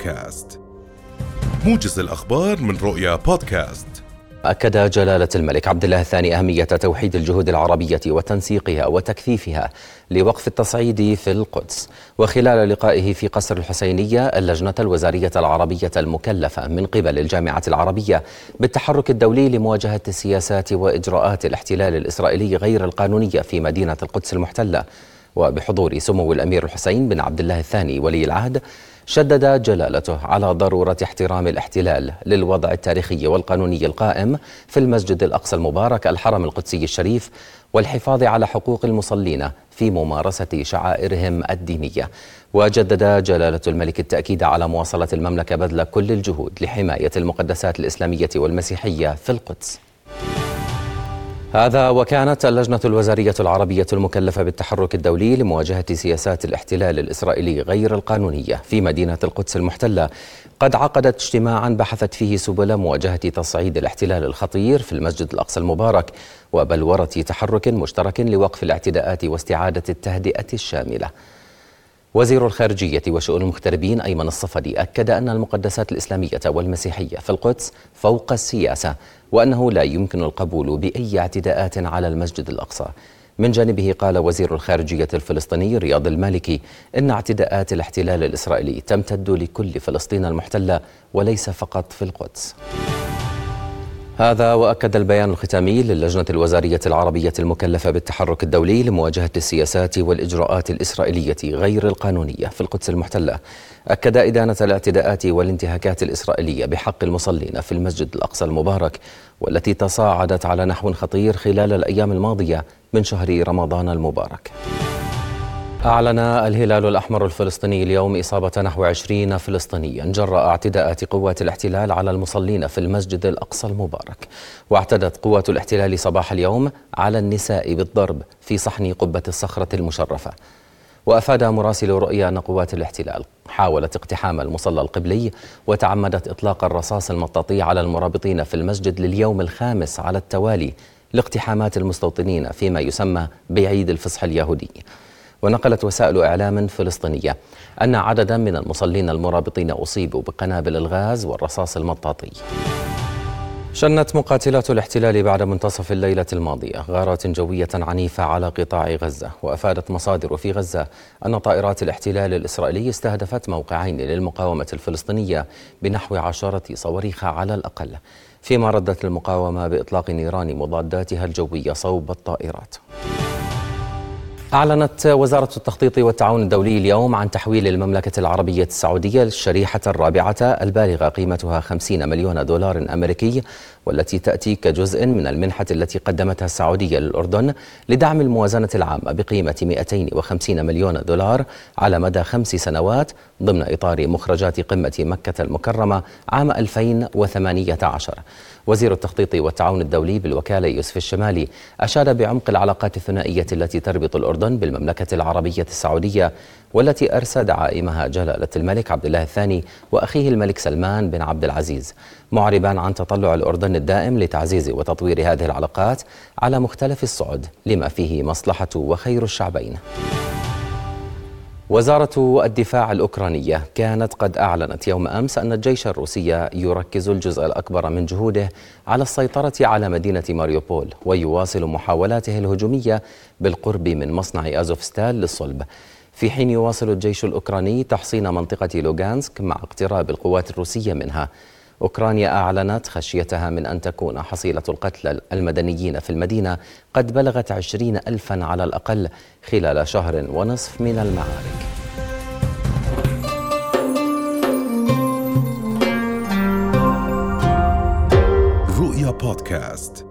بودكاست. موجز الأخبار من رؤيا بودكاست. أكد جلالة الملك عبد الله الثاني أهمية توحيد الجهود العربية وتنسيقها وتكثيفها لوقف التصعيد في القدس. وخلال لقائه في قصر الحسينية اللجنة الوزارية العربية المكلفة من قبل الجامعة العربية بالتحرك الدولي لمواجهة السياسات وإجراءات الاحتلال الإسرائيلي غير القانونية في مدينة القدس المحتلة. وبحضور سمو الأمير الحسين بن عبد الله الثاني ولي العهد شدد جلالته على ضرورة احترام الاحتلال للوضع التاريخي والقانوني القائم في المسجد الأقصى المبارك الحرم القدسي الشريف والحفاظ على حقوق المصلين في ممارسة شعائرهم الدينية. وجدد جلالة الملك التأكيد على مواصلة المملكة بذل كل الجهود لحماية المقدسات الإسلامية والمسيحية في القدس. هذا وكانت اللجنة الوزارية العربية المكلفة بالتحرك الدولي لمواجهة سياسات الاحتلال الإسرائيلي غير القانونية في مدينة القدس المحتلة. قد عقدت اجتماعا بحثت فيه سبل مواجهة تصعيد الاحتلال الخطير في المسجد الأقصى المبارك وبلورة تحرك مشترك لوقف الاعتداءات واستعادة التهدئة الشاملة. وزير الخارجية وشؤون المغتربين أيمن الصفدي أكد أن المقدسات الإسلامية والمسيحية في القدس فوق السياسة وأنه لا يمكن القبول بأي اعتداءات على المسجد الأقصى. من جانبه قال وزير الخارجية الفلسطيني رياض المالكي إن اعتداءات الاحتلال الإسرائيلي تمتد لكل فلسطين المحتلة وليس فقط في القدس. هذا وأكد البيان الختامي للجنة الوزارية العربية المكلفة بالتحرك الدولي لمواجهة السياسات والإجراءات الإسرائيلية غير القانونية. في القدس المحتلة أكد إدانة الاعتداءات والانتهاكات الإسرائيلية بحق المصلين في المسجد الأقصى المبارك والتي تصاعدت على نحو خطير خلال الأيام الماضية من شهر رمضان المبارك. أعلن الهلال الأحمر الفلسطيني اليوم إصابة نحو عشرين فلسطينيا جراء اعتداءات قوات الاحتلال على المصلين في المسجد الأقصى المبارك. واعتدت قوات الاحتلال صباح اليوم على النساء بالضرب في صحن قبة الصخرة المشرفة. وأفاد مراسل رؤيا أن قوات الاحتلال حاولت اقتحام المصلى القبلي وتعمدت إطلاق الرصاص المطاطي على المرابطين في المسجد لليوم الخامس على التوالي لاقتحامات المستوطنين فيما يسمى بعيد الفصح اليهودي. ونقلت وسائل إعلام فلسطينية أن عددا من المصلين المرابطين أصيبوا بقنابل الغاز والرصاص المطاطي. شنت مقاتلات الاحتلال بعد منتصف الليلة الماضية غارات جوية عنيفة على قطاع غزة وأفادت مصادر في غزة أن طائرات الاحتلال الإسرائيلي استهدفت موقعين للمقاومة الفلسطينية بنحو عشرة صواريخ على الأقل. فيما ردت المقاومة بإطلاق نيران مضاداتها الجوية صوب الطائرات. أعلنت وزارة التخطيط والتعاون الدولي اليوم عن تحويل المملكة العربية السعودية الشريحة الرابعة البالغة قيمتها 50 مليون دولار أمريكي والتي تأتي كجزء من المنحة التي قدمتها السعودية للأردن لدعم الموازنة العامة بقيمة 250 مليون دولار على مدى خمس سنوات ضمن إطار مخرجات قمة مكة المكرمة عام 2018 وزير التخطيط والتعاون الدولي بالوكالة يوسف الشمالي أشاد بعمق العلاقات الثنائية التي تربط الأردن بالمملكة العربية السعودية والتي أرسى دعائمها جلالة الملك عبد الله الثاني وأخيه الملك سلمان بن عبد العزيز معربا عن تطلع الأردن الدائم لتعزيز وتطوير هذه العلاقات على مختلف الصعد لما فيه مصلحة وخير الشعبين. وزارة الدفاع الأوكرانية كانت قد أعلنت يوم أمس أن الجيش الروسي يركز الجزء الأكبر من جهوده على السيطرة على مدينة ماريوبول ويواصل محاولاته الهجومية بالقرب من مصنع أزوفستال للصلب. في حين يواصل الجيش الأوكراني تحصين منطقة لوغانسك مع اقتراب القوات الروسية منها. أوكرانيا أعلنت خشيتها من أن تكون حصيلة القتلى المدنيين في المدينة قد بلغت عشرين ألفا على الأقل خلال شهر ونصف من المعارك. رؤيا بودكاست.